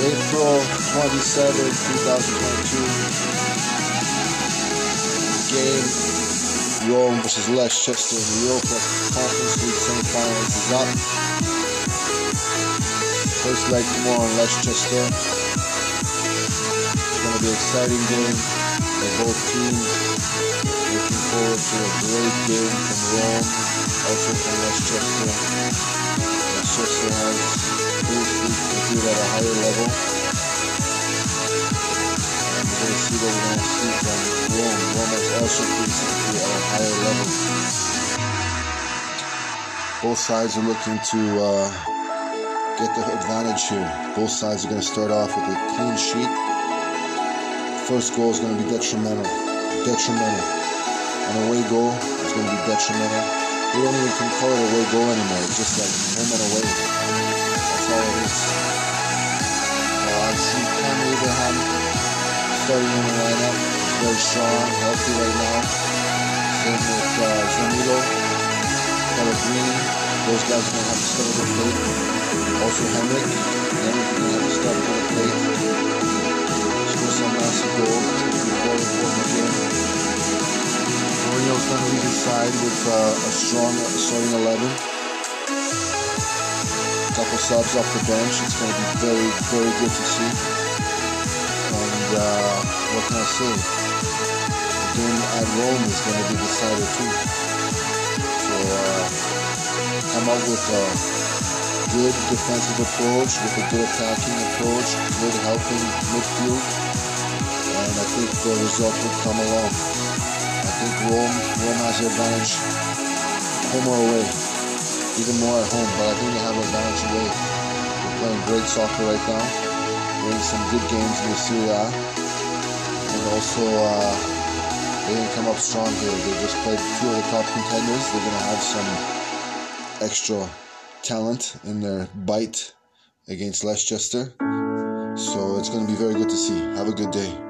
April 27, 2022. Game Rome versus Leicester in the Europa Conference League semifinals is up. First leg tomorrow in Leicester. It's going to be an exciting game for both teams. Looking forward to a great game from Rome, also from Leicester. Leicester has at a higher level. And we're going to from a higher level. Both sides are looking to uh, get the advantage here. Both sides are going to start off with a clean sheet. First goal is going to be detrimental. Detrimental. An away goal is going to be detrimental. We don't even call it away goal anymore. It's just like home away. Starting in the lineup. Very strong, healthy right now. Same with uh, Zaniolo, Pellegrini. Those guys are going to have to step up their plate. Also Henrik. Henrik is going to have to step up their plate. Score some massive goals. Very important game. Mourinho's going to lead his side with uh, a strong starting 11. A couple subs off the bench. It's going to be very, very good to see. Uh, what can I say? The game at Rome is going to be decided too. So uh, come up with a good defensive approach, with a good attacking approach, good helping midfield, and I think the result will come along. I think Rome, Rome has advantage home or away, even more at home, but I think they have an advantage away. They're playing great soccer right now, winning some good games in the Serie A, and also uh, they didn't come up strong here. They just played two of the top contenders. They're going to have some extra talent in their bite against Leicester. So it's going to be very good to see. Have a good day.